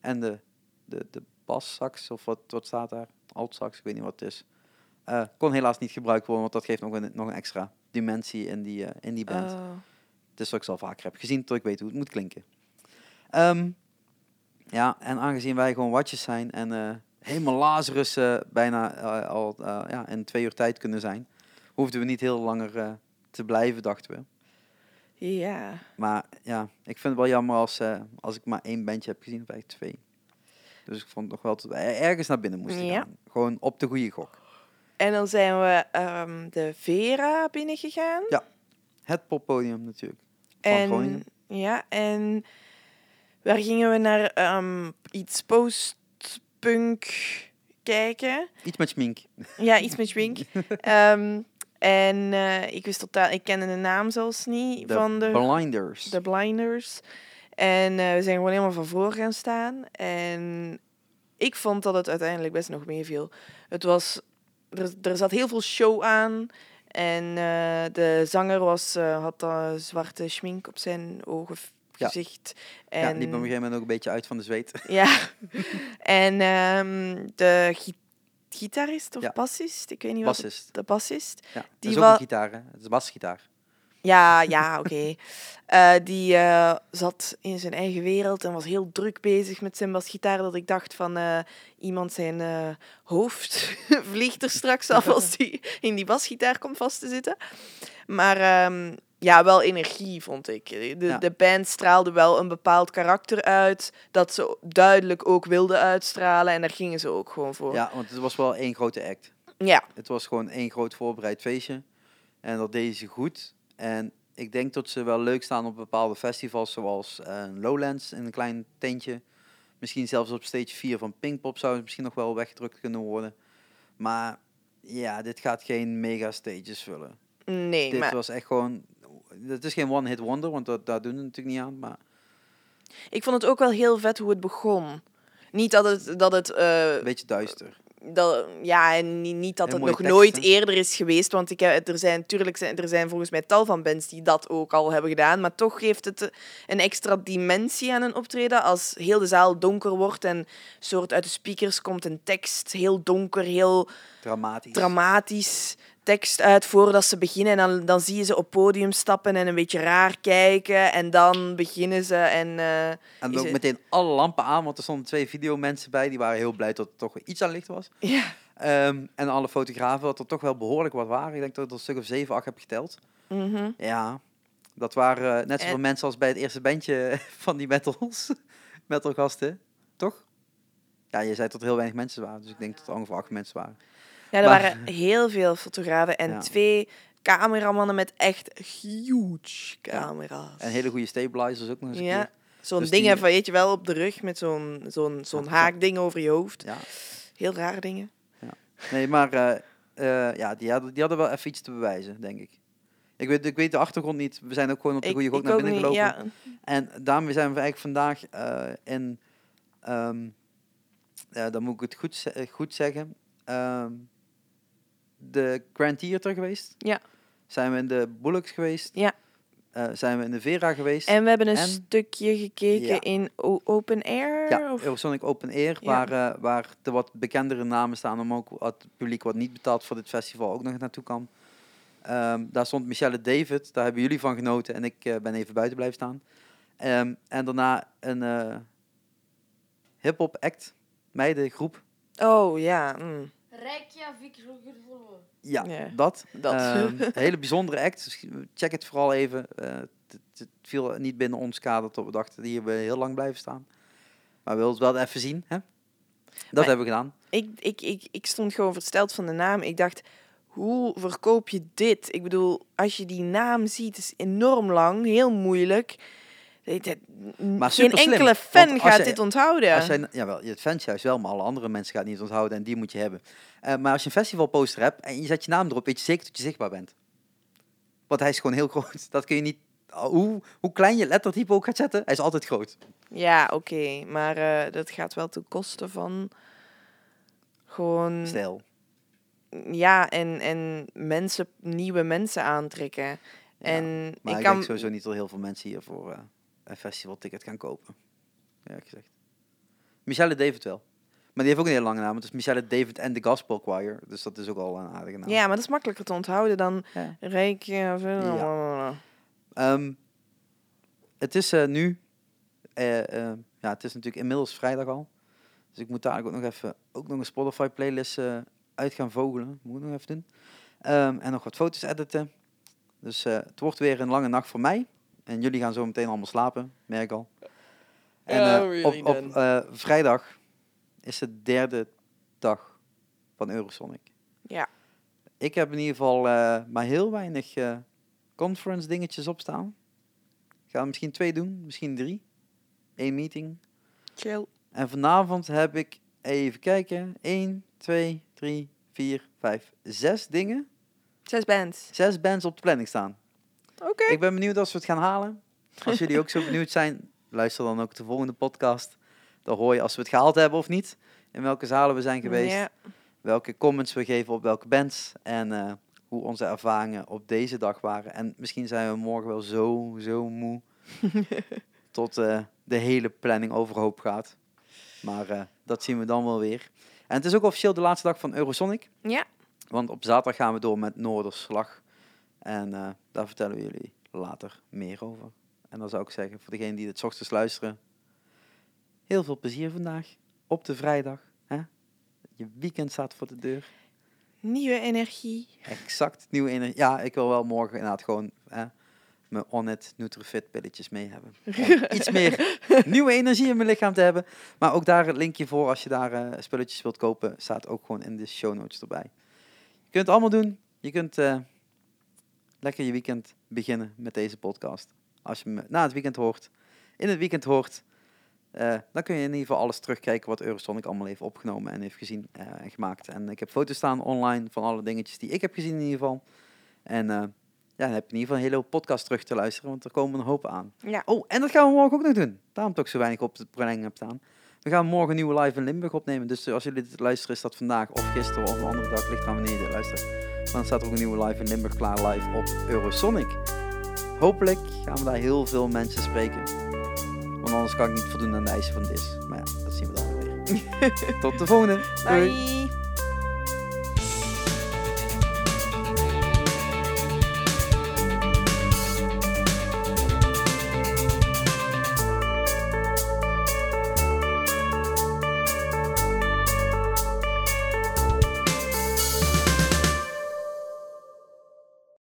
en de, de, de bassax, of wat, wat staat daar? Altsax, ik weet niet wat het is. eh, kon helaas niet gebruikt worden, want dat geeft nog een, nog een extra dimensie in die, eh, in die band. Oh. Het is wat ik al vaker heb gezien, tot ik weet hoe het moet klinken. Ehm, ja, en aangezien wij gewoon watjes zijn en eh, helemaal Lazarus bijna al ja, in twee uur tijd kunnen zijn, hoefden we niet heel langer te blijven, dachten we. Ja. Maar ja, ik vind het wel jammer als, eh, als ik maar één bandje heb gezien, of eigenlijk twee. Dus ik vond nog wel dat we ergens naar binnen moesten Ja. gaan. Gewoon op de goede gok. En dan zijn we ehm, de Vera binnengegaan. Het poppodium natuurlijk. Van Groningen. En ja, en waar gingen we naar ehm, iets post-punk kijken? Iets met schmink. Ja, iets met schwink. Ehm, en eh, ik wist totaal, ik kende de naam zelfs niet De van de, Blinders. de Blinders. En eh, we zijn gewoon helemaal van voor gaan staan. En ik vond dat het uiteindelijk best nog meeviel. Het was, er, er zat heel veel show aan. En eh, de zanger was, had zwarte schmink op zijn ogen, Ja. gezicht. Ja, En, liep op een gegeven moment ook een beetje uit van de zweet. ja. en ehm, de gitarist of Ja. bassist, ik weet niet wat. het-. De bassist. Ja, dat Die is ook wa- een gitaar, hè? Het is basgitaar. Ja, ja, oké. Eh, die eh, zat in zijn eigen wereld en was heel druk bezig met zijn basgitaar. Dat ik dacht van eh, iemand zijn hoofd vliegt er straks af als die in die basgitaar komt vast te zitten. Maar ehm, ja, wel energie vond ik. De, Ja. de band straalde wel een bepaald karakter uit. Dat ze duidelijk ook wilden uitstralen. En daar gingen ze ook gewoon voor. Ja, want het was wel één grote act. ja. Het was gewoon één groot voorbereid feestje. En dat deden ze goed. En ik denk dat ze wel leuk staan op bepaalde festivals, zoals eh, Lowlands in een klein tentje. Misschien zelfs op stage 4 van Pinkpop zou het misschien nog wel weggedrukt kunnen worden. Maar ja, dit gaat geen mega stages vullen. Nee, dit maar was echt gewoon... Het is geen one-hit wonder, want dat, daar doen we natuurlijk niet aan. Maar ik vond het ook wel heel vet hoe het begon. Niet dat het, dat het een beetje duister. dat, ja, en ni- niet dat Heel het nog nooit eerder is geweest. Want ik heb, er zijn natuurlijk zijn, er zijn volgens mij tal van bands die dat ook al hebben gedaan. Maar toch geeft het een extra dimensie aan een optreden. Als heel de zaal donker wordt en soort uit de speakers komt een tekst. Heel donker, heel Dramatisch. dramatisch tekst uit voordat ze beginnen. En dan, dan zie je ze op podium stappen en een beetje raar kijken. En dan beginnen ze en... eh, En ook het- meteen alle lampen aan, want er stonden twee videomensen bij. Die waren heel blij dat er toch iets aan licht was. ja. Ehm, en alle fotografen, dat er toch wel behoorlijk wat waren. Ik denk dat ik er een stuk of 7, 8 heb geteld. mhm. Ja, dat waren eh, net zoveel En- mensen als bij het eerste bandje van die metals. metalgasten, toch? Ja, je zei dat er heel weinig mensen waren. Dus ik denk dat er ongeveer acht mensen waren. Ja, er Maar- waren heel veel fotografen en Ja. twee cameramannen met echt huge camera's. En hele goede stabilizers ook nog eens een Ja. Zo'n dus ding die- even, weet je wel, op de rug met zo'n zo'n zo'n Ja, haakding over je hoofd. Ja. Heel rare dingen. Nee, maar eh, eh, ja, die hadden, die hadden wel even iets te bewijzen, denk ik. Ik weet, ik weet de achtergrond niet. We zijn ook gewoon op de goede gok naar binnen niet, gelopen. ja. En daarmee zijn we eigenlijk vandaag eh, in, ehm, ja, dan moet ik het goed, goed zeggen, ehm, de Grand Theater geweest. Ja. Zijn we in de Bullocks geweest. Ja. Eh, zijn we in de Vera geweest. En we hebben een En- stukje gekeken Ja. in o- Open Air. ja, of? Eurosonic Open Air, Ja. waar, eh, waar de wat bekendere namen staan, om ook het publiek wat niet betaalt voor dit festival ook nog naartoe kan. Ehm, daar stond Michelle David, daar hebben jullie van genoten en ik eh, ben even buiten blijven staan. Ehm, en daarna een hip-hop act, meidengroep. Oh ja. mm. Reykjavik. Ja, Ja, dat. dat. Ehm, een hele bijzondere act, dus check het vooral even. Eh, het, het viel niet binnen ons kader tot we dachten, hier we heel lang blijven staan. Maar we wilden het wel even zien, hè? Dat Maar- hebben we gedaan. Ik, ik, ik, ik stond gewoon versteld van de naam. Ik dacht, hoe verkoop je dit? Ik bedoel, als je die naam ziet, is enorm lang, heel moeilijk. Maar Geen enkele fan gaat dit onthouden. Als jij, jawel, het fanshuis wel, maar alle andere mensen gaat niet onthouden en die moet je hebben. Eh, maar als je een festivalposter hebt en je zet je naam erop, weet je zeker dat je zichtbaar bent. Want hij is gewoon heel groot. Dat kun je niet... Hoe, hoe klein je lettertype ook gaat zetten, hij is altijd groot. Ja, oké. Maar eh, dat gaat wel ten koste van gewoon... Stijl. Ja, en, en mensen, nieuwe mensen aantrekken. En Maar ik, ik kan... denk sowieso niet dat heel veel mensen hier voor eh, een festivalticket gaan kopen. Ja, gezegd. Michelle David wel. Maar die heeft ook een hele lange naam. Het is Michelle David en de Gospel Choir. Dus dat is ook al een aardige naam. Ja, maar dat is makkelijker te onthouden dan Ja. Reiki. Of, Ehm, het is eh, nu... eh, eh, ja, het is natuurlijk inmiddels vrijdag al. Dus ik moet daar ook nog even ook nog een Spotify playlist uit gaan vogelen. Moet ik nog even doen. Ehm, en nog wat foto's editen. Dus het wordt weer een lange nacht voor mij. En jullie gaan zo meteen allemaal slapen, merk al. En eh, really op, op eh, vrijdag is de derde dag van Eurosonic. Ja. Ik heb in ieder geval eh, maar heel weinig eh, conference dingetjes opstaan. Ik ga er misschien twee doen, misschien drie. Eén meeting. Chill. En vanavond heb ik, even kijken, 1, 2, 3, 4, 5, 6 dingen. Zes bands. Zes bands op de planning staan. Oké. Ik ben benieuwd als we het gaan halen. Als jullie ook zo benieuwd zijn, luister dan ook de volgende podcast. Dan hoor je als we het gehaald hebben of niet. In welke zalen we zijn geweest. Welke comments we geven op welke bands. En eh, hoe onze ervaringen op deze dag waren. En misschien zijn we morgen wel zo, zo moe. tot eh, de hele planning overhoop gaat. Maar eh, dat zien we dan wel weer. En het is ook officieel de laatste dag van Eurosonic. Ja. Want op zaterdag gaan we door met Noorderslag. En eh, daar vertellen we jullie later meer over. En dan zou ik zeggen, voor degenen die het ochtends luisteren, heel veel plezier vandaag op de vrijdag. Hè? Je weekend staat voor de deur. Nieuwe energie. Exact, nieuwe energie. Ja, ik wil wel morgen inderdaad gewoon hè, mijn Onnit Nutrifit pilletjes mee hebben. Om iets meer nieuwe energie in mijn lichaam te hebben. Maar ook daar het linkje voor als je daar eh, spulletjes wilt kopen, staat ook gewoon in de show notes erbij. Je kunt het allemaal doen. Je kunt eh, lekker je weekend beginnen met deze podcast. Als je me na het weekend hoort, in het weekend hoort, eh, dan kun je in ieder geval alles terugkijken wat Eurosonic allemaal heeft opgenomen en heeft gezien eh, en gemaakt. En ik heb foto's staan online van alle dingetjes die ik heb gezien in ieder geval. En eh, ja, dan heb je in ieder geval een hele hoop podcast terug te luisteren, want er komen een hoop aan. Ja. Oh, en dat gaan we morgen ook nog doen. Daarom toch zo weinig op de planning heb staan. We gaan morgen een nieuwe live in Limburg opnemen. Dus als jullie dit luisteren, is dat vandaag of gisteren of een andere dag. Ligt aan wanneer je dit luistert. Maar dan staat er ook een nieuwe live in Limburg klaar live op Eurosonic. Hopelijk gaan we daar heel veel mensen spreken. Want anders kan ik niet voldoen aan de eisen van DIS. Maar ja, dat zien we dan weer. Tot de volgende. Doei. Bye.